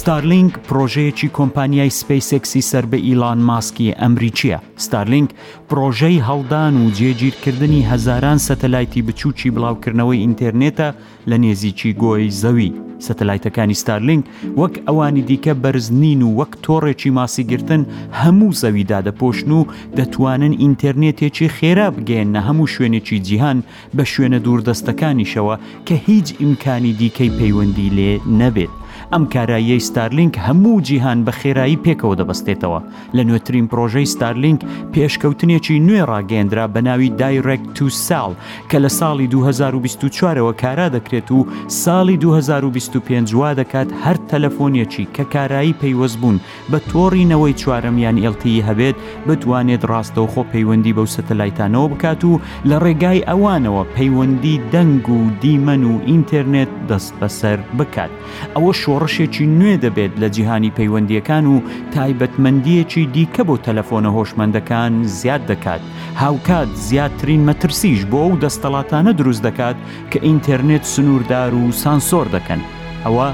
ستارلینگ پڕۆژەیەکی کۆمپانیای سپەیس ئێکسی سەر بە ئیلان ماسکی ئەمریکییە ستارلینگ پڕۆژەی هەڵدان و جێگیرکردنی هەزاران سەتەلایتی بچووکی بڵاوکردنەوەی ئینتێرنێتە لە نێزیکی گۆی زەوی سەتەلایتەکانی ستارلینگ وەک ئەوانی دیکە بەرز نین و وەک تۆڕێکی ماسیگرتن هەموو زەویدا دەپۆشن و دەتوانن ئینتەرنێتێکی خێرا بگەێنە هەموو شوێنێکی جیهان بە شوێنە دووردەستەکانیشەوە کە هیچ ئیمکانی دیکەی پەیوەندی لێ نەبێت. ئەم کاراییەی ستارلینک هەموو جیهان بە خێرایی پێکەوە دەبەستێتەوە. لە نوێترین پڕۆژەی ستارلینک پێشکەوتنێکی نوێ ڕاگەیەندرا بە ناوی دایرێکت تو سێڵ کە لە ساڵی دوو هەزار و بیست و چوار ەوە کارا دەکرێت و ساڵی دوو هەزار و بیست و پێنج وا دەکات هەر تەلەفۆنێکی کە کارایی پەیوەستبوون بە تۆڕی نەوەی چوارەم یان LTE هەبێت بتوانێت ڕاستەوخۆ پەیوەندی بەو سەتەلایتانەوە بکات و لە ڕێگای ئەوانەوە پەیوەندی دەنگ و دیمەن و ئینتێرنێت دەستبەسەر بکات ئەوە شۆڕشێکی نوێ دەبێت لە جیهانی پەیوەندییەکان و تایبەتمەندییەکی دیکە بۆ تەلەفۆنە هۆشمەندەکان زیاد دەکات هاوکات زیاترین مەترسیش بۆ ئەو دەستەڵاتانە دروست دەکات کە ئینتێرنێت سنووردار و سانسۆر دەکەن ئەوە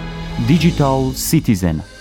دیجیتاڵ سیتیزێنە.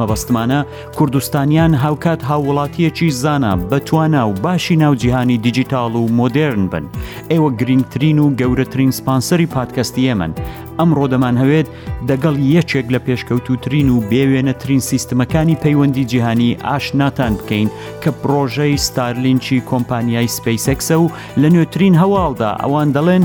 مەبەستمانە کوردستانیان هاوکات هاووڵاتیەکی زانا بەتوانا و باشی ناو جیهانی دیجیتاڵ و مۆدررن بن ئێوە گرنگترین و گەورەترین سپانسەری پادکەستی ئێمن ئەمڕۆ دەمان هەوێت دەگەڵ یەکێک لە پێشکەوتوترین و بێوێنەترین سیستمەکانی پەیوەندی جیهانی ئاشناتان بکەین کە پرۆژەی ستارلینچی کۆمپانیای سپیسەکسە و لە نوێترین هەواڵدا ئەوان دەڵێن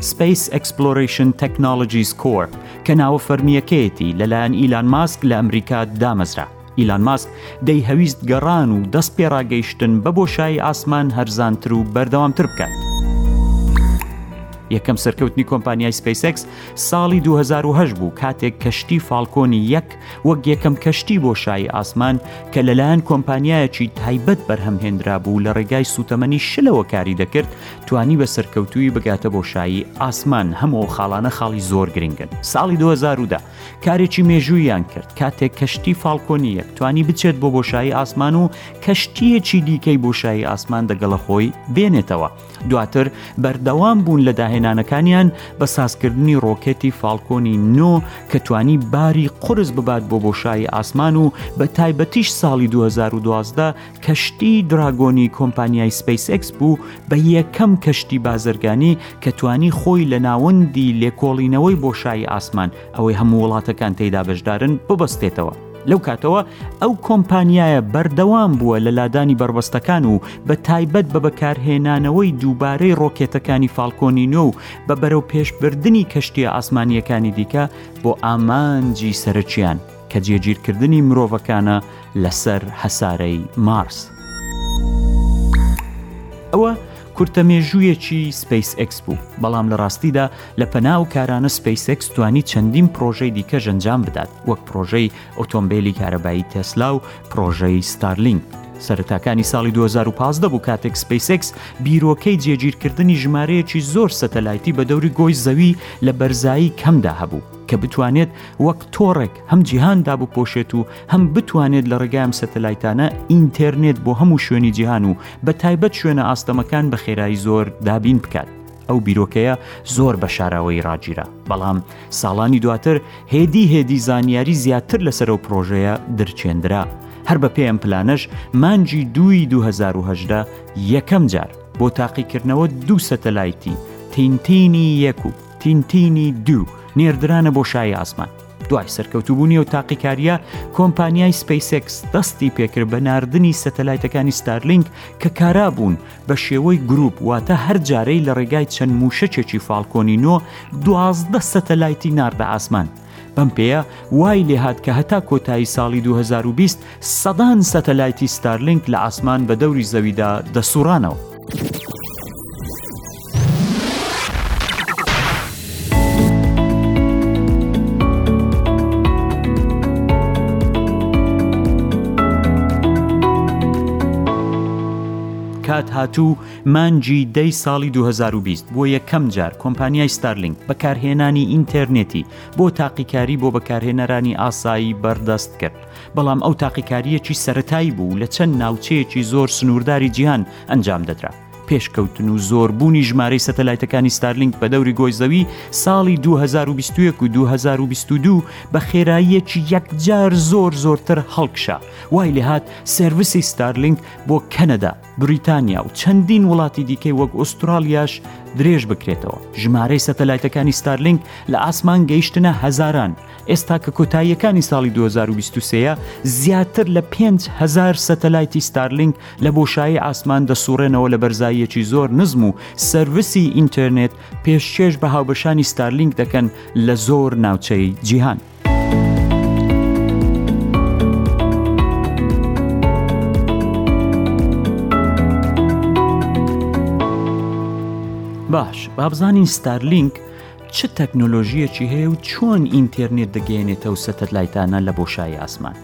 Space Exploration Technologies Corp، کە ناوە فەرمییەکەیەتی، لەلایەن ئیلان ماسک لە ئەمریکا دامەزرا. ئیلان ماسک دەیهەویست گەڕان و دەست پێڕاگەیشتن بە بۆشایی ئاسمان هەرزانتر و بەردەوامتر بکات. یەکەم سەرکەوتنی کۆمپانیای SpaceX ساڵی 2008 بوو کاتێک کەشتی فاڵکۆنی یەک وەک یەکەم کەشتی بۆشایی ئاسمان کە لەلایەن کۆمپانیایەکی تایبەت بەرهەمهێنرابوو لە ڕێگای سووتەمەنی شلەوە کاری دەکرد توانی بە سەرکەوتوویی بگاتە بۆشایی ئاسمان هەم و خاڵانە خاڵی زۆر گرنگن ساڵی 2010 کارێکی مێژوویان کرد کاتێک کەشتی فالکۆنی یەک توانی بچێت بۆ بۆشایی ئاسمان و کەشتیەکی دیکەی بۆشایی ئاسمان دەگەڵە خۆی بێنێتەوە دواتر بەردەوام بوون لە داهێنانەکانیان بە سازکردنی ڕۆکێتی فالکۆنی نۆ کە توانی باری قرس ببات بۆ بۆشایی ئاسمان و بە تایبەتیش ساڵی 2012 کەشتی دراگۆنی کۆمپانیای سپەیس ئێکس بوو بە یەکەم کەشتی بازرگانی کە توانی خۆی لە ناوەندی لێکۆڵینەوەی بۆشایی ئاسمان، ئەوەی هەموو وڵاتەکان تێیدا بەشدارن، ببەستێتەوە. لەو کاتەوە ئەو کۆمپانیایە بەردەوام بووە لە لادانی بەربەستەکان و بە تایبەت بە بەکارهێنانەوەی دووبارەی ڕۆکێتەکانی فاڵکۆنی نۆ و بە بەرەوپێشبردنی کەشتییە ئاسمانییەکانی دیکە بۆ ئامانجی سەرەکییان. کە جێگیرکردنی مرۆڤەکانە لەسەر هەسارەی مارس. ئەوە کورتە مێژوویەکی سپیس ئکس بوو، بەڵام لە ڕاستیدا لە پەناو کارانە سپیسکس توانی چەندین پرۆژەی دیکە ژەنجام بدات وەک پرۆژەی ئۆتۆمبیلی کارەبایی تەسلا و پرۆژەی ستارلینگ. سەرتاکانی ساڵی 2015 بوو کاتێک سپیسکس بیرۆکەی جێگیرکردنی ژمارەیەکی زۆر سەتەلایتی بە دەوری گۆی زەوی لە بەرزایی کەمدا هەبوو. کە بتوانێت وەک تۆڕێک هەم جیهان دابپۆشێت و هەم بتوانێت لە ڕێگام سەتەلایتانە ئینتەرنێت بۆ هەموو شوێنی جیهان و بە تایبەت شوێنە ئاستەمەکان بە خێرایی زۆر دابین بکات. ئەو بیرۆکەیە زۆر بە شاراوەی ڕاگیرا بەڵام ساڵانی دواتر هێدی هێدی زانیاری زیاتر لەسەر ئەو پرۆژەیە درچێندرا هەر بە پێم پلانەش مانجی دوی 2010 یەکەم جار بۆ تاقیکردنەوە دوو سەتەلایتی تینتینی یەک و تینتینی دوو نێردرانە بۆ شای ئاسمان دوای سەرکەوتوبوونی و تاقیکاریە کۆمپانیای سپیسکس دەستی پێکرد بە نردنی سەتەلایتەکانی ستارلینگ کە کارا بوون بە شێوەی گروپ واتە هەر جارەی لە ڕێگای چەند موشەچێکی فالکۆنینۆ دوازدە سەتەلایتی ناردە ئاسمان بەم پێیە وای لێهات کە هەتا کۆتایی ساڵی دوو هەزار و بیست سەدان سەتەلایتی ستارلینک لە ئاسمان بە دەوری زەویدا دەسوڕانەوە. کات هاتوو مانگی دە ی ساڵی دوو هەزار و بیست بۆ یەکەم جار کۆمپانیای ستارلینک بەکارهێنانی ئینتێرنێتی بۆ تاقیکاری بۆ بەکارهێنەرانی ئاسایی بەردەست کرد بەڵام ئەو تاقیکارییەکی سەرەتایی بوو لە چەند ناوچەیەکی زۆر سنوورداری جیهان ئەنجام دەدرا پێشکەوتن و زۆربوونی ژمارەی سەتەلایتەکانی ستارلینک بە دەوری گۆی زەوی ساڵی 2021 و 2022 بە خێراییەکی یەکجار زۆر زۆرتر هەڵکشا وای لێهات سرویسی ستارلینک بۆ کەنەدا بریتانیا و چەندین وڵاتی دیکەی وەک ئوسترالیاش درێژ بکرێتەوە ژمارەی سەتەلایتەکانی ستارلینگ لە ئاسمان گەیشتنە هەزاران ئێستا کە کۆتاییەکانی ساڵی 2023 زیاتر لە 5هزار سەتەلایتی ستارلینگ لە بۆشایی ئاسمان دەسوڕێنەوە لە بەرزاییەکی زۆر نزم و سرویسی ئینتەرنێت پێشکێش بە هاوبەشانی ستارلینگ دەکەن لە زۆر ناوچەی جیهان. باش بابزانین ستارلینک چ تەکنۆلۆژیەکی هەیە و چۆن ئینتەرنێت دەگەێنێتەوە سەتەلایتانە لە بۆشایی ئاسمان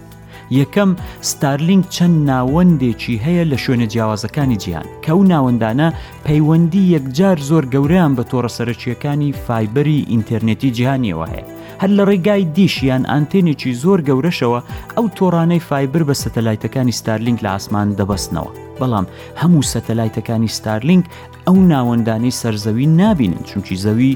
یەکەم ستارلینگ چەند ناوەندێکی هەیە لە شوێنە جیاوازەکانی جیهان کە و ناوەندانە پەیوەندی یەکجار زۆر گەوریان بە تۆڕە سەرەکیەکانی فایبەری ئینتەرنێتی جیهانیەوە هەیە هەر لە ڕێگای دیشیان ئانتێنێکی زۆر گەورەشەوە ئەو تۆڕانەی فایبر بە سەتەلایتەکانی ستارلینگ لە ئاسمان دەبەستنەوە بەڵام هەموو سەتەلایتەکانی ستارلینگ ئەو ناوەندانەی سەرزەوی نابینن چونکی زەوی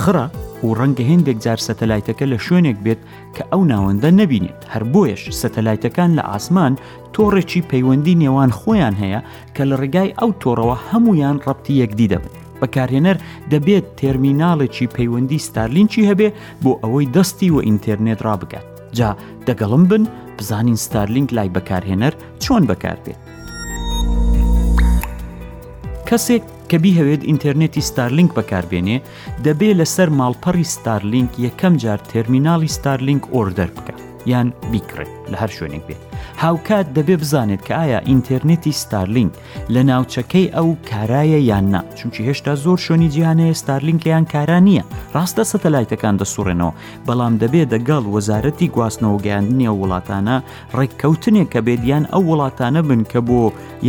خڕە و ڕەنگە هێندێک جار سەتەلایتەکە لە شوێنێک بێت کە ئەو ناوەندە نەبینێت هەر بۆیەش سەتەلایتەکان لە ئاسمان تۆڕێکی پەیوەندی نێوان خۆیان هەیە کە لە ڕێگای ئەو تۆڕەوە هەمویان ڕەتی یەکدی دەبن بەکارهێنەر دەبێت تێرمیناڵێکی پەیوەندی ستارلینکی هەبێ بۆ ئەوەی دەستی و ئینتەرنێت ڕابگات جا دەگەڵم بن بزانین ستارلینک لای بەکارهێنەر چۆن بەکاربێت کەسێک کە بیهەوێت ئینتەرنێتی ستارلینک بەکاربێنێ دەبێ لەسەر ماڵپەڕی ستارلینک یەکەم جار تێرمیناڵی ستارلینک ئۆردەر بکە یان بیکڕێت لە هەر شوێنێک بێت هاوکات دەبێ بزانێت کە ئایا ئینتەرنێتی ستارلینگ لە ناوچەکەی ئەو کارایە یان نا چونکی هێشتا زۆر شوێنی جیانەیە ستارلینکیان کارا نییە ڕاستە سەتەلایتەکان دەسوڕێنەوە بەڵام دەبێ دەگەڵ وەزارەتی گواستنەوە گەیاندنی ئەو وڵاتانە ڕێککەوتنێک کە بێت یان ئەو وڵاتانە بن کە بۆ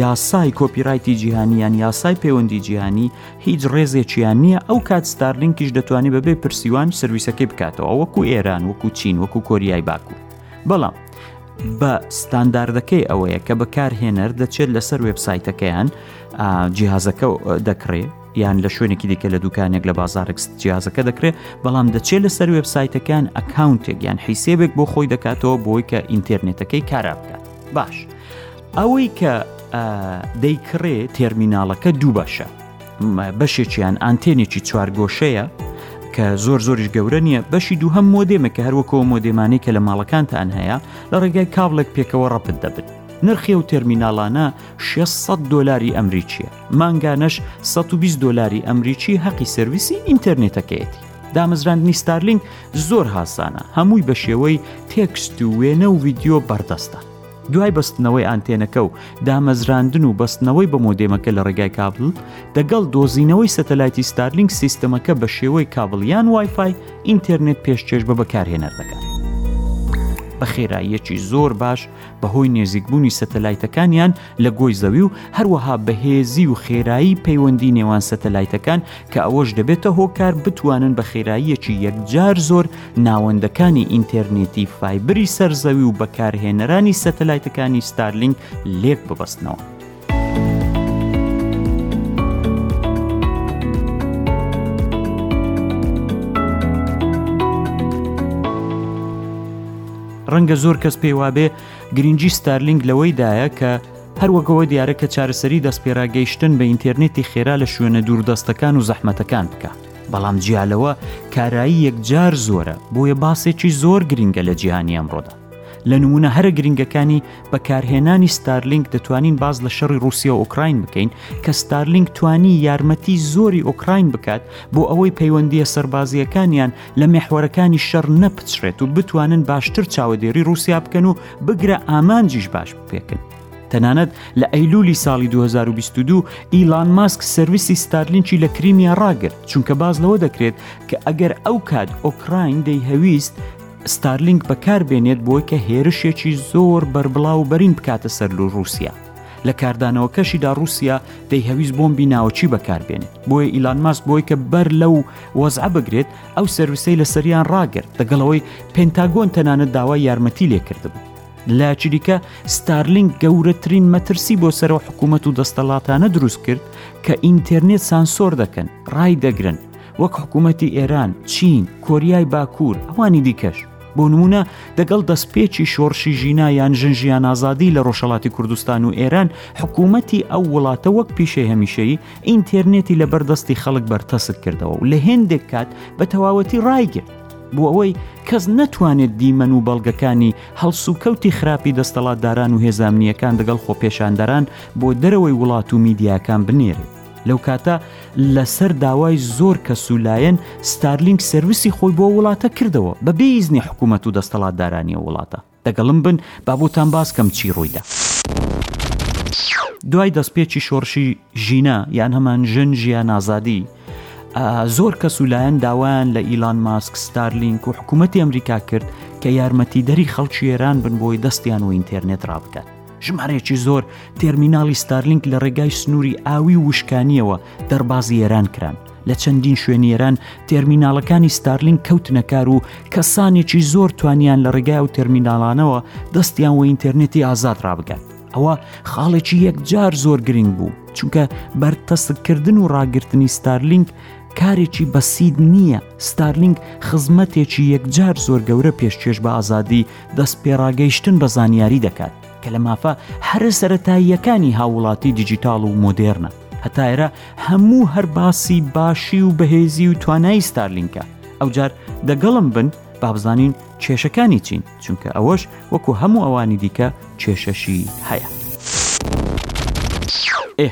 یاسای کۆپیرایتی جیهانیان یاسای پەیوەندی جیهانی هیچ ڕێزێکیان نییە ئەو کات ستارلینکیش دەتوانێت بەبێ پرسیوان سرویسەکەی بکاتەوە وەکو ئێران وەکو چین وەکو کۆریای باکوور بەڵام بە ستانداردەکەی ئەوەیە کە بەکارهێنەر دەچێت لەسەر وبسایتەکەیان جیهازەکە دەکڕێ یان لە شوێنێکی دیکە لە دوکانێک لە بازارێک جیازەکە دەکرێت بەڵام دەچێت لەسەر وبسایتەکان ئەکاونتێک یان حیسێبێک بۆ خۆی دەکاتەوە بۆی کە ئینتەرنێتەکەی کارا بکات باش. ئەوەی کە دەیکڕێ تێرمیناڵەکە دوو بەشە بەشێکیان ئانتێنێکی چوارگۆشەیە کە زۆر زۆریش گەورە نییە بەشی دوو هەم مۆدێمە کە هەروەکەەوە مۆدێمانی کە لە ماڵەکانتان هەیە لە ڕێگای کابلێک پێکەوە ڕەپت دەبن نرخی و تەرمیناڵانە 600 دلاری ئەمریکیە مانگانەش 120 دلاری ئەمریکی هەقی سرویسی ئینتەرنێتەکەیەتی دامەزراندنی ستارلینگ زۆر هاسانە هەمووی بە شێوەی تێکست و وێنە و ویددیو بەردەستە دوای بەستنەوەی ئانتێنەکە و دامەزراندن و بەستنەوەی بە مۆدێمەکە لە ڕێگای کابل، دەگەڵ دۆزینەوەی سەتەلایتی ستارلینک سیستەمەکە بە شێوەی کابل یان وایفای ئینتێرنێت پێشکێش بە بەکارهێنەر دەکات. بە خێراییەکی زۆر باش بەهۆی نێزیکبوونی سەتەلایتەکانیان لە گۆی زەوی و هەروەها بەهێزی و خێرایی پەیوەندی نێوان سەتەلایتەکان کە ئەوەش دەبێتە هۆکار بتوانن بە خێراییەکی یەکجار زۆر ناوەندەکانی ئینتێرنێتی فایبری سەر زەوی و بەکارهێنەرانی سەتەلایتەکانی ستارلینگ لێک ببەستنەوە. ڕەنگە زۆر کەس پێی وابێ گرنگجی ستارلینگ لەوەیدایە کە هەروەگەوە دیارە کە چارەسەری دەستپێراگەیشتن بە ئینتەرنێتی خێرا لە شوێنە دووردەستەکان و زەحمەتەکان بکە بەڵام جیا لەوە کارایی یەکجار زۆرە بۆیە باسێکی زۆر گرنگە لە جیهانی ئەمڕۆدا لە نمونە هەرە گرنگەکانی بەکارهێنانی ستارلینگ دەتوانین باز لە شەڕی رووسیا و ئۆکراین بکەین کە ستارلینگ توانی یارمەتی زۆری ئۆکراین بکات بۆ ئەوەی پەیوەندیە سەربازیەکانیان لە مێحوەرەکانی شەڕ نەپچڕێت و بتوانن باشتر چاوەدێری رووسیا بکەن و بگرە ئامانجیش باش بپێکن تەنانەت لە ئەیلولی ساڵی 2022 ئیلان ماسک سرویسی ستارلینکی لە کریمیا ڕاگرت چونکە باز لەوە دەکرێت کە ئەگەر ئەو کات ئۆکراین دەیهویست ستارلینگ بەکاربێنێت بۆی کە هێرشێکی زۆر بەربڵاو و بەرین بکاتە سەر لو رووسیا لە کاردانەوەکەشیدا رووسیا دەیهویست بۆمبی ناوچی بەکاربێنێت بۆیە ئیلان ماس بۆی کە بەر لەو وەزع بگرێت ئەو سرویسەی لە سەریان ڕاگرت دەگەڵەوەی پنتاگۆن تەنانەت داوای یارمەتی لێکردبوو لە چریکە ستارلینگ گەورەترین مەترسی بۆ سەرۆ حکوومەت و دەستەڵاتانە دروست کرد کە ئینتەرنێت سانسۆر دەکەن ڕای دەگرن وەک حکوومەتی ئێران چین کۆریای باکوور ئەوانی دیکەش بۆ نمونە دەگەڵ دەستپێکی شۆڕشی ژینا یان ژنژیان ئازادی لە ڕۆژهڵاتی کوردستان و ئێران حکوومەتی ئەو وڵاتە وەک پیشەی هەمیشەیی ئینتەرنێتی لە بەردەستی خەڵک بەرتەسک کردەوە و لە هێندێک کات بە تەواوەتی ڕایگرت بۆ ئەوەی کەس نەتوانێت دیمەن و بەڵگەکانی هەڵسوکەوتی خراپی دەستەڵاتداران و هێزامنیەکان دەگەڵ خۆپێشاندەران بۆ دەرەوەی وڵات و میدیاکان بنێرێت لەو کاتە لەسەر داوای زۆر کەس و لایەن ستارلینگ سرویسی خۆی بۆ وڵاتە کردەوە بە بێیزنی حکوومەت و دەستەڵاتدارانی وڵاتە دەگەڵم بن با بۆتان باس کەم چی ڕوویدا. دوای دەستپێکی شۆڕشی ژینا یان هەمان ژن ژیان ئازادی، زۆر کەس و لایەن داوایان لە ئیلان ماسک ستارلینک و حکوومەتی ئەمریکا کرد کە یارمەتی دەری خەڵکی ئێران بن بۆی دەستیان و ئینتەرنێت ڕابکات. ژمارەیەکی زۆر تێرمیناڵی ستارلینک لە ڕێگای سنووری ئاوی وشکانیەوە دەربازی ئێران کران لە چەندین شوێنی ئێران تێرمیناڵەکانی ستارلینگ کەوتنە کار و کەسانێکی زۆر توانیان لە ڕێگای و تەرمیناڵانەوە دەستیان و ئینتەرنێتی ئازاد ڕابگەن ئەوە خاڵێکی یەکجار زۆر گرنگ بوو چونکە بەرتەسککردن و ڕاگررتنی ستارلینگ کارێکی بەسید نییە ستارلینگ خزمەتێکی یەکجار زۆر گەورە پێشکێش بە ئازادی دەست پێڕاگەیشتن بە زانیاری دەکات کە لە مافە هەرە سەتاییەکانی هاوڵاتی دیجیتاڵ و مۆدێرنە هەتا ئێرە هەموو هەر باسی باشی و بەهێزی و توانای ستارلینکە ئەوجار دەگەڵم بن بابزانین کێشەکانی چین چونکە ئەوەش وەکو هەموو ئەوانی دیکە کێشەشی هەیە ئێ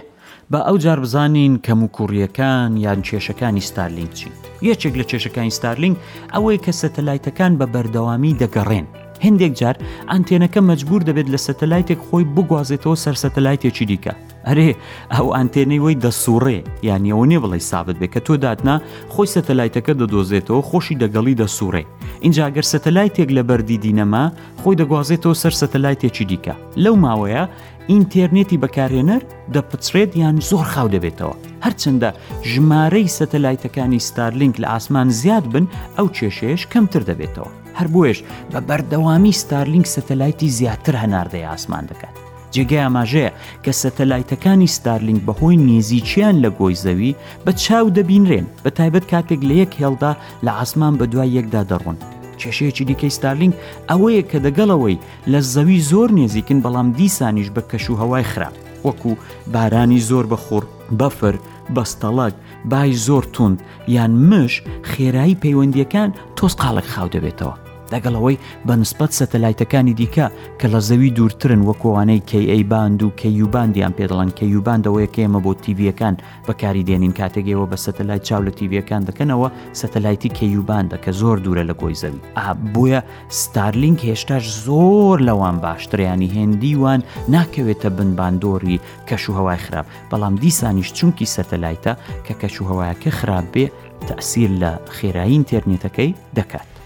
با ئەو جار بزانین کەم و کوڕیەکان یان کێشەکانی ستارلینگ چین یەکێک لە کێشەکانی ستارلینگ ئەوەی کە سەتەلایتەکان بە بەردەوامی دەگەڕێن هندێک جار ئەنتێنەکە مەجبور دەبێت لە سەتەلایتێک خۆی بگوازێتەوە سەر سەتەلایتێکی دیکە ئەرێ ئەو ئەنتێنەی وەی دەسوڕێ یان ئەوە نیە بڵی سابت بێ کە تۆ دادنا خۆی سەتەلایتەکە دەدۆزێتەوە خۆشی دەگەڵی دەسوڕێ اینجا گەر سەتەلایتێک لە بەردی دینەما خۆی دەگوازێتەوە سەر سەتەلایتێکی دیکە لەو ماوەیە ئینتەرنێتی بەکارهێنەر دەپچرێت یان زۆر خاو دەبێتەوە هەرچەندە ژمارەی سەتەلایتەکانی ستارلینک لە ئاسمان زیاد بن ئەو کێشەیەش کەمتر دەبێتەوە هەر بۆیش بە بەردەوامی ستارلینگ سەتەلایتی زیاتر هەناردەی ئاسمان دەکات جێگای ئاماژەیە کە سەتەلایتەکانی ستارلینگ بەهۆی نێزیکیان لە گۆی زەوی بە چاو دەبینرێن بە تایبەت کاتێک لە یەک هێڵدا لە ئاسمان بە دوای یەکدا دەڕۆن کێشەیەکی دیکەی ستارلینگ ئەوەیە کە دەگەڵەوەی لە زەوی زۆر نێزیکن بەڵام دیسانیش بە کەش و هەوای خراپ وەکو بارانی زۆر بەخوڕ بەفر بەستەڵک بای زۆر تونند یان مش خێرایی پەیوەندیەکان تۆز قاڵک خاو دەبێتەوە لەگەڵ ئەوەی بە نسبەت سەتەلایتەکانی دیکە کە لە زەوی دوورترن وەک ئەوانەی کەی ئەی باند و کەی یو باندیان پێ دەڵێن کەی یو باند ئەوەیە کە ئێمە بۆ تیڤییەکان بەکاری دێنین کاتێک ئێوە بە سەتەلایت چاو لە تیڤییەکان دەکەن ئەوە سەتەلایتی کەی یو باندە کە زۆر دوورە لە گۆی زەوی ئا بۆیە ستارلینک هێشتاش زۆر لەوان باشترە یانی هێندی وان ناکەوێتە بن باندۆری کەش و هەوای خراپ بەڵام دیسانیش چونکی سەتەلایتە کە کەش و هەوایەکە خراپ بێ تەسیر لە خێرایی ئینتێرنێتەکەی دەکات.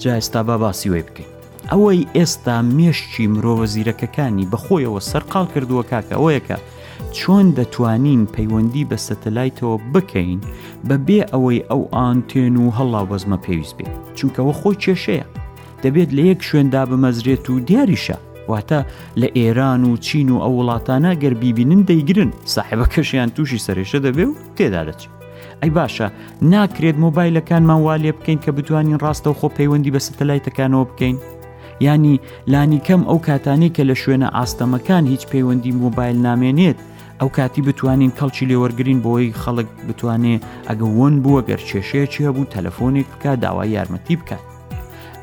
جا ئێستا با باسی وی بکەین ئەوەی ئێستا مێشکی مرۆڤە زیرەکەکانی بەخۆیەوە سەرقال کردووە کاکە ئەوەیەکە چۆن دەتوانین پەیوەندی بە سەتەلایتەوە بکەین بە بێ ئەوەی ئەو ئانتێن و هەڵا بەزمە پێویست بێت چونکەەوە خۆی کێشەیە دەبێت لە یەک شوێن دابمەزرێت و دیاریشە واتە لە ئێران و چین و ئەو وڵاتانە گەر بیبینن دەیگرن ساحبەکەشیان تووشی سەرێشە دەبێ و تێدا دەچێت ئەی باشە ناکرێت مۆبایلەکانمان وا لێ بکەین کە بتوانین ڕاستەو خۆ پەیوەندی بە سەتەلایتەکانەوە بکەین ینی لانی کەم ئەو کاتانی کە لە شوێنە ئاستەمەکان هیچ پەیوەندی مۆبایل نامێنێت ئەو کاتی بتوانین کەڵکی لێوەرگین بۆی خەڵک بتوانێ ئەگە وۆن بووە گەر کێشەیەکی هەبوو تەلەفۆنێک بکە داوای یارمەتی بکات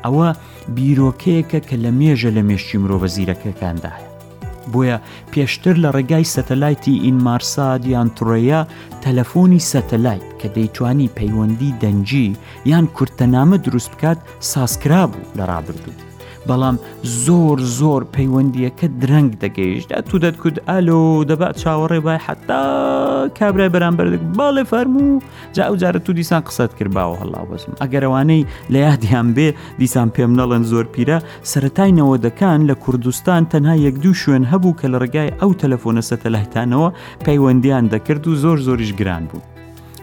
ئەوە بیرۆکەیەکە کە لە مێژە لە مێشکی مرۆڤە زیرەکەکاندایە بۆیە پێشتر لە ڕێگای سەتەلایتی ئینمارساد یان تڕەیە تەلەفۆنی سەتەلایت کە دەیتوانی پەیوەندی دەنجی یان کورتەنامە دروست بکات سازکرا بوو لە ڕابردوو بەڵام زۆر زۆر پەیوەندیەکە درەنگ دەگەیشت ئەتو دەتکوت ئەلۆ دەبات چاوەڕێ بای حتا کابرای بەرامبەردەک باڵێ فەرموو جا ئەو جارە تو دیسان قسەت کرد باوە هەڵا بەزم ئەگەرەوانەی لە یادیان بێ دیسان پێم نەڵێن زۆر پیرە سەتای نەوەدەکان لە کوردستان تەنها یەک دوو شوێن هەبوو کە لە ڕگای ئەو تەلەفۆنە سەتەلایتانەوە پەیوەندیان دەکرد و زۆر زۆریش گران بوو.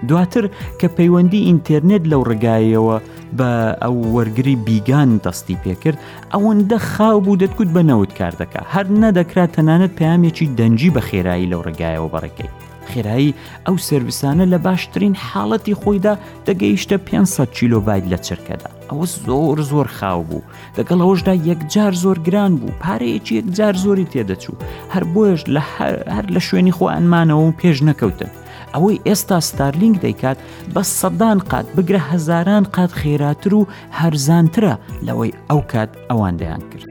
دواتر کە پەیوەندی ئینتەرنێت لەو ڕگایەوە بە ئەو وەرگری بیگان دەستی پێکرد ئەوەندە خاو بوو دەتکوت بە نەوت کار دەکە هەر نەدەکرات تەنانەت پامێکی دەنجی بە خێرایی لەو ڕگایەوە بەڕێکەی خێرایی ئەو سرویسانە لە باشترین حاڵەتی خۆیدا دەگەیشتە 500 کیلۆبایت لە چرکەدا ئەوە زۆر زۆر خاو بوو دەگەڵ ئەوەشدا یەکجار زۆر گران بوو پارەیەکی یەکجار زۆری تێدەچوو هەر بۆیش لە هەر لە شوێنی خۆیانمانەوە و پێش نەکەوتن ئەوەی ئێستا ستارلینگ دەیکات بە سەدان قات بگرە هەزاران قات خێراتر و هەرزانترە لەوەی ئەو کات ئەوان دەیان کرد.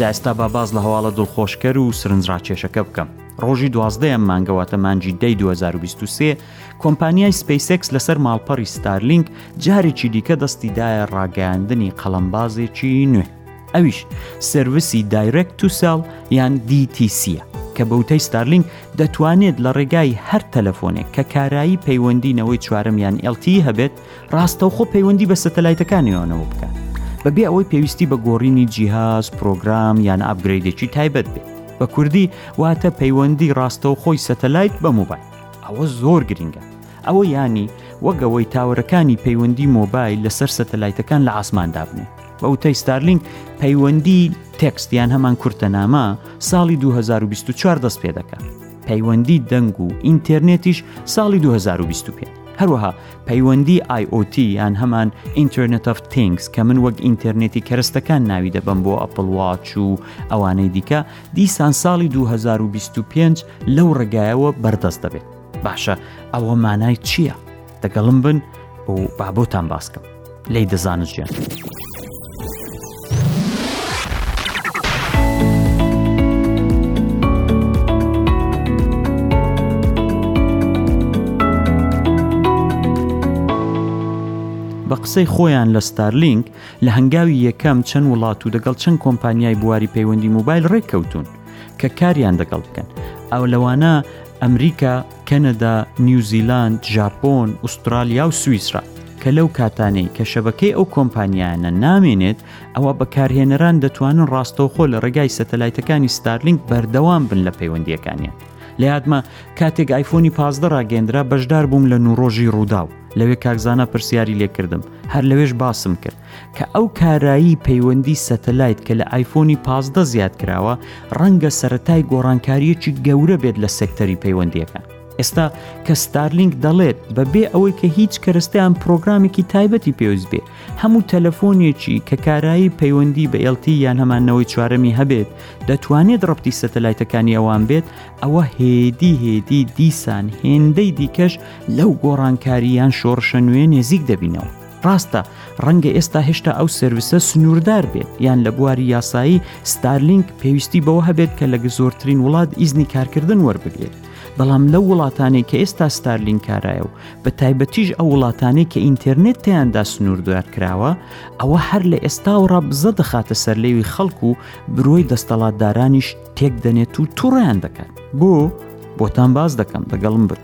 جا ئێستا با باز لە هەواڵە دڵخۆشکەر و سرنجڕاکێشەکە بکەم ڕۆژی دوازدەیە مانگەواتە مانجی دەی 2023 کۆمپانیای سپیسکس لەسەر ماڵپەڕی ستارلینگ جارێکی دیکە دەستیدایە ڕاگەاندنی قەڵمبازێکی نوێ ئەویش سرویسی دایرێکت تو سێڵ یان دیتیسیە کە بەوتەی ستارلینگ دەتوانێت لە ڕێگای هەر تەلەفۆنێک کە کارایی پەیوەندی نەوەی چوارەمیان ئەلتی هەبێت ڕاستەوخۆ پەیوەندی بە سەتەلایتەکانیانەوە بکات بەبێ ئەوەی پێویستی بە گۆڕینی جیهاز پرۆگرام یان ئابگرێدێکی تایبەت بێت بە کوردی واتە پەیوەندی ڕاستەوخۆی سەتەلایت بە موبایل ئەوە زۆر گرنگە ئەوە ینی وەگەوەی تاوەرەکانی پەیوەندی مۆبایل لەسەر سەتەلایتەکان لە ئاسمان دابنێ بە وتەی ستارلینگ پەیوەندی تێکست یان هەمان کورتەنامە ساڵی 2024 دەست پێ دەکات پەیوەندی دەنگ و ئینتەرنێتیش ساڵی 2025 هەروەها پەیوەندی IOT یان هەمان ئینتەرنێت of تنگس کە من وەک ئینتەرنێتی کەرستەکان ناوی دەبم بۆ ئەپل واچ و ئەوانەی دیکە دیسان ساڵی 2025 لەو ڕێگایەوە بەردەست دەبێت باشە ئەوە مانای چییە؟ دەگەڵم بن و بابۆتان باسکەم لی دەزانن ژیان. بە قسەی خۆیان لە ستارلینگ لە هەنگاوی یەکەم چەند وڵات و دەگەڵ چەند کۆمپانیای بواری پەیوەندی موبایل ڕێککەوتون کە کاریان دەگەڵ بکەن ئەو لەوانە ئەمریکا کەنەدا، نیوزیلاند، ژاپۆن، ئوسترالیا و سویسرا، کە لەو کاتانەی کە شەبەکەی ئەو کۆمپانیایانە نامێنێت، ئەوا بەکارهێنەران دەتوانن ڕاستەوخۆ لە ڕێگای سەتەلایتەکانی ستارلینک بەردەوام بن لە پەیوەندییەکانیان. لە یادمە کاتێک ئایفۆنی پازدە ڕاگەیەندرا بەشدار بووم لە نووڕۆژی ڕووداو، لەوێ کاک زانا پرسیاری لێکردم، هەر لەوێش باسم کرد. کە ئەو کارایی پەیوەندی سەتەلایت کە لە ئایفۆنی پازدە زیاد کراوە ڕەنگە سەتای گۆڕانکاریەکی گەورە بێت لە سێکتەری پەیوەندیەکان ئێستا کە ستارلینگ دەڵێت بەبێ ئەوەی کە هیچ کەرستیان پرۆگرامێکی تایبەتی پێویست بێ هەموو تەلەفۆنێکی کە کارایی پەیوەندی بە ئێلتی یان هەمانەوەی چوارەمی هەبێت دەتوانێت ڕپتی سەتەلایتەکانی ئەوان بێت ئەوە هێدی هێدی دیسان هێندەی دیکەش لەو گۆڕانکاریان شۆڕشە نوێ نێزیک دەبینەوە ڕاستە ڕەنگە ئێستا هێشتا ئەو سرویسە سنووردار بێت یان لە بواری یاسایی ستارلینگ پێویستی بەوە هەبێت کە لە زۆرترین وڵات ئیزنی کارکردن وەربگرێت بەڵام لەو وڵاتانێک کە ئێستا ستارلینگ کارایە و بە تایبەتیش ئەو وڵاتانێک کە ئینتەرنێت تیاندا سنووردار کراوە ئەوە هەر لە ئێستا و ڕابزە دەخاتە سەرلێوی خەڵک و برۆی دەستەڵاتدارانیش تێک دەنێت و توڕیان دەکات بۆ بۆتان باز دەکەم دەگەڵم بن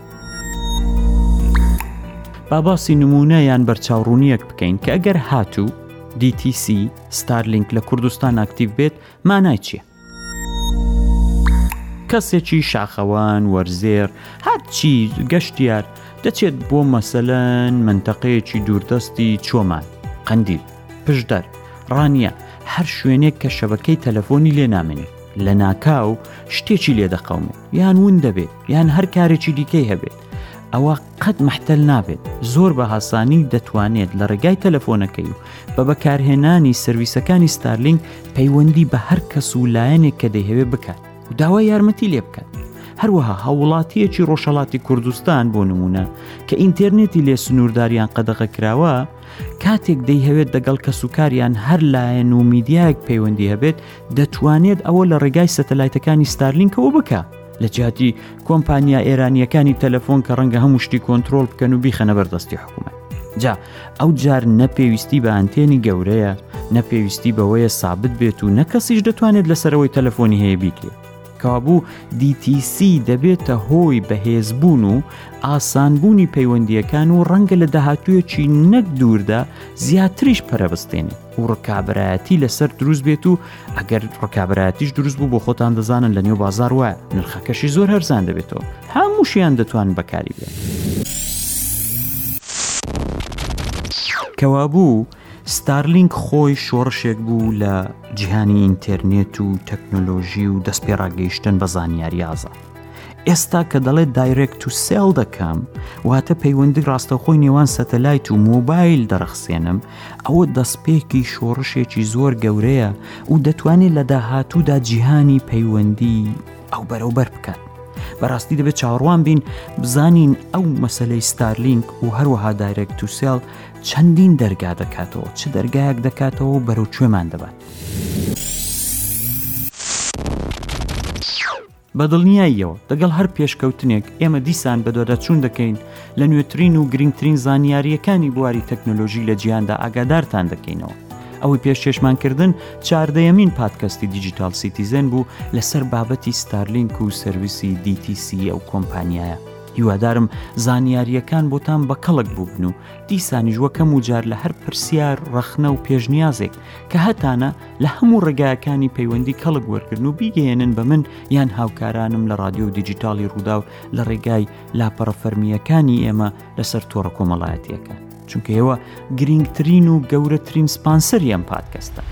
با باسی نمونە یان بەرچاوڕوونیەک بکەین کە ئەگەر هاتوو DTC ستارلینک لە کوردستان ئاکتیو بێت مانای چییە؟ کەسێکی شاخەوان وەرزێر هەرچی گەشتیار دەچێت بۆ مەسەلەن منتەقەیەکی دووردەستی چۆمان قەندیل پشدەر ڕانە هەر شوێنێک کە شەبەکەی تەلەفۆنی لێ نامێنێت لە ناکاو شتێکی لێدەقەومێت یان ون دەبێت یان هەر کارێکی دیکەی هەبێت ئەوە قەت محتەل نابێت زۆر بە هاسانی دەتوانێت لە ڕێگای تەلەفۆنەکەی و بە بەکارهێنانی سرویسەکانی ستارلینگ پەیوەندی بە هەر کەس و لایەنێک کە دەیهەوێ بکات داوا یارمەتی لێ بکات هەروەها هاوڵاتیەکی ڕۆژهڵاتی کوردستان بۆ نمونە کە ئینتەرنێتی لێ سنوورداریان قەدەغە کراوە کاتێک دەیهەوێت دەگەڵ کەسوکاریان هەر لایەن و میدیایەک پەیوەندی هەبێت دەتوانێت ئەوە لە ڕێگای سەتەلایتەکانی ستارلینکەوە بکە لە جیاتی کۆمپانیا ئێرانیەکانی تەلەفۆن کە ڕەنگە هەموو شتی کۆنتترۆل بکەن و بیخەنە بەردەستی حکوومەت جا ئەو جار نەپێویستی بە ئەنتێنی گەورەیە نەپێویستی بەوەیە سابت بێت و نەکەسیش دەتوانێت لەسەرەوەی تەلەفۆنی هەیە بیکرێت کەوابوو DTC دەبێتە هۆی بەهێزبوون و ئاسانبوونی پەیوەندییەکان و ڕەنگە لە داهاتوویەکی نەک دووردا زیاتریش پەرەبستێنی و ڕکابەتی لەسەر دروست بێت و ئەگەر ڕکابەتیش دروست بوو بۆ خۆتان دەزانن لە نێو بازار وایە نرخەکەشی زۆر هەرزان دەبێتەوە هەمووشیان دەتوان بەکاری بێت کەوابوو ستارلینک خۆی شۆڕشێک بوو لە جیهانی ئینتەرنێت و تەکنۆلۆژی و دەست پێڕاگەیشتن بە زانیاری ئازا ئێستا کە دەڵێت دایرێکت و سێڵ دەکەم واتە پەیوەندی ڕاستەخۆی نێوان سەتەلایت و مۆبایل دەرەخسێنم ئەوە دەستپێکی شۆڕشێکی زۆر گەورەیە و دەتوانێت لە داهاتوودا جیهانی پەیوەندی ئەو بەرەوبەر بکات بەڕاستی دەبێت چاوەڕوان بین بزانین ئەو مەسلەی ستارلینگ و هەروەها دایرێک تووسێڵ چەندین دەرگا دەکاتەوە چ دەرگایەک دەکاتەوە و بەرەو کوێمان دەبات؟ بەدڵنیاییەوە دەگەڵ هەر پێشکەوتنێک ئێمە دیسان بەدۆدەچوون دەکەین لە نوێترین و گرنگترین زانیارییەکانی بواری تەکنۆلۆژی لە جیاندا ئاگادارتان دەکەینەوە ئەوەی پێشێشمانکردن چاردەیەمین پادکەستی دیجیتال سیتیزن بوو لەسەر بابەتی ستارلینک و سرویسی دیتیسی ئەو کۆمپانیایە هیوادارم زانیارییەکان بۆتان بە کەڵک بووبن و دیسانیش وەکەم و جار لە هەر پرسیار ڕەخنە و پێشنیازێک کە هەتانە لە هەموو ڕێگایەکانی پەیوەندی کەڵک وەرگن و بیگەێنن بە من یان هاوکارانم لە ڕادیۆ و دیجیتالی ڕوودا و لە ڕێگای لاپەڕە فەرمیەکانی ئێمە لەسەر تۆڕە کۆمەڵایەتیەکە چونکە ئێوە گرنگترین و گەورەترین سپانسەریان پادکەستە.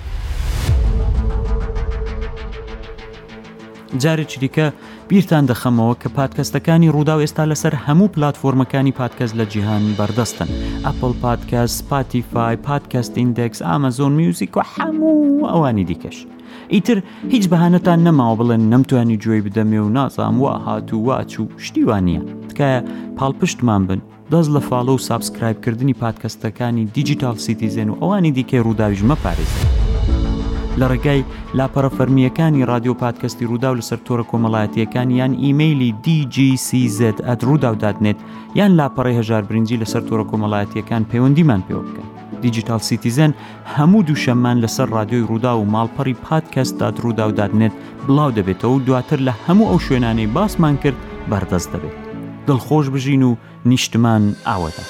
جارێکی دیکە بیرتان دەخەمەوە کە پادکەستەکانی ڕووداو ئێستا لەسەر هەموو پلتفۆرمەکانی پادکەست لە جیهان بەردەستن ئەپل پادکەس سپاتیفای پادکەست ئیندێکس ئامەزۆن میوزیک و هەموو ئەوانی دیکەش ئیتر هیچ بەهانەتان نەماوە بڵێن نەمتوانی گوێی بدەمێ و نازام وا هات و واچوو شتیوان نییە تکایە پاڵپشتمان بن دەست لە فالۆ و سابسکرایب کردنی پادکەستەکانی دیجیتال سیتیزێن و ئەوانی دیکەی ڕووداویش مەپارێزن لە ڕێگای لاپەڕە فەرمیەکانی رادیۆ پادکەستی ڕووداو لەسەر تۆرە کۆمەڵایەتیەکان یان ئیممەلی DGCZ ئەت ڕووداودادنێت یان لاپەڕی هەژار برنجی لەسەر تۆرە کۆمەڵایەتیەکان پەیوەندیمان پێوە بکەن دیجیتال سیتیزن هەموو دووشەممان لەسەر ڕادیۆی ڕووداو و ماڵپەڕی پادکەست دات ڕووداو دات نێت بڵاو دەبێتەوە و دواتر لە هەموو ئەو شوێنانەی باسمان کرد بەردەست دەبێت دڵخۆش بژین و نیشتمان ئاوەدان.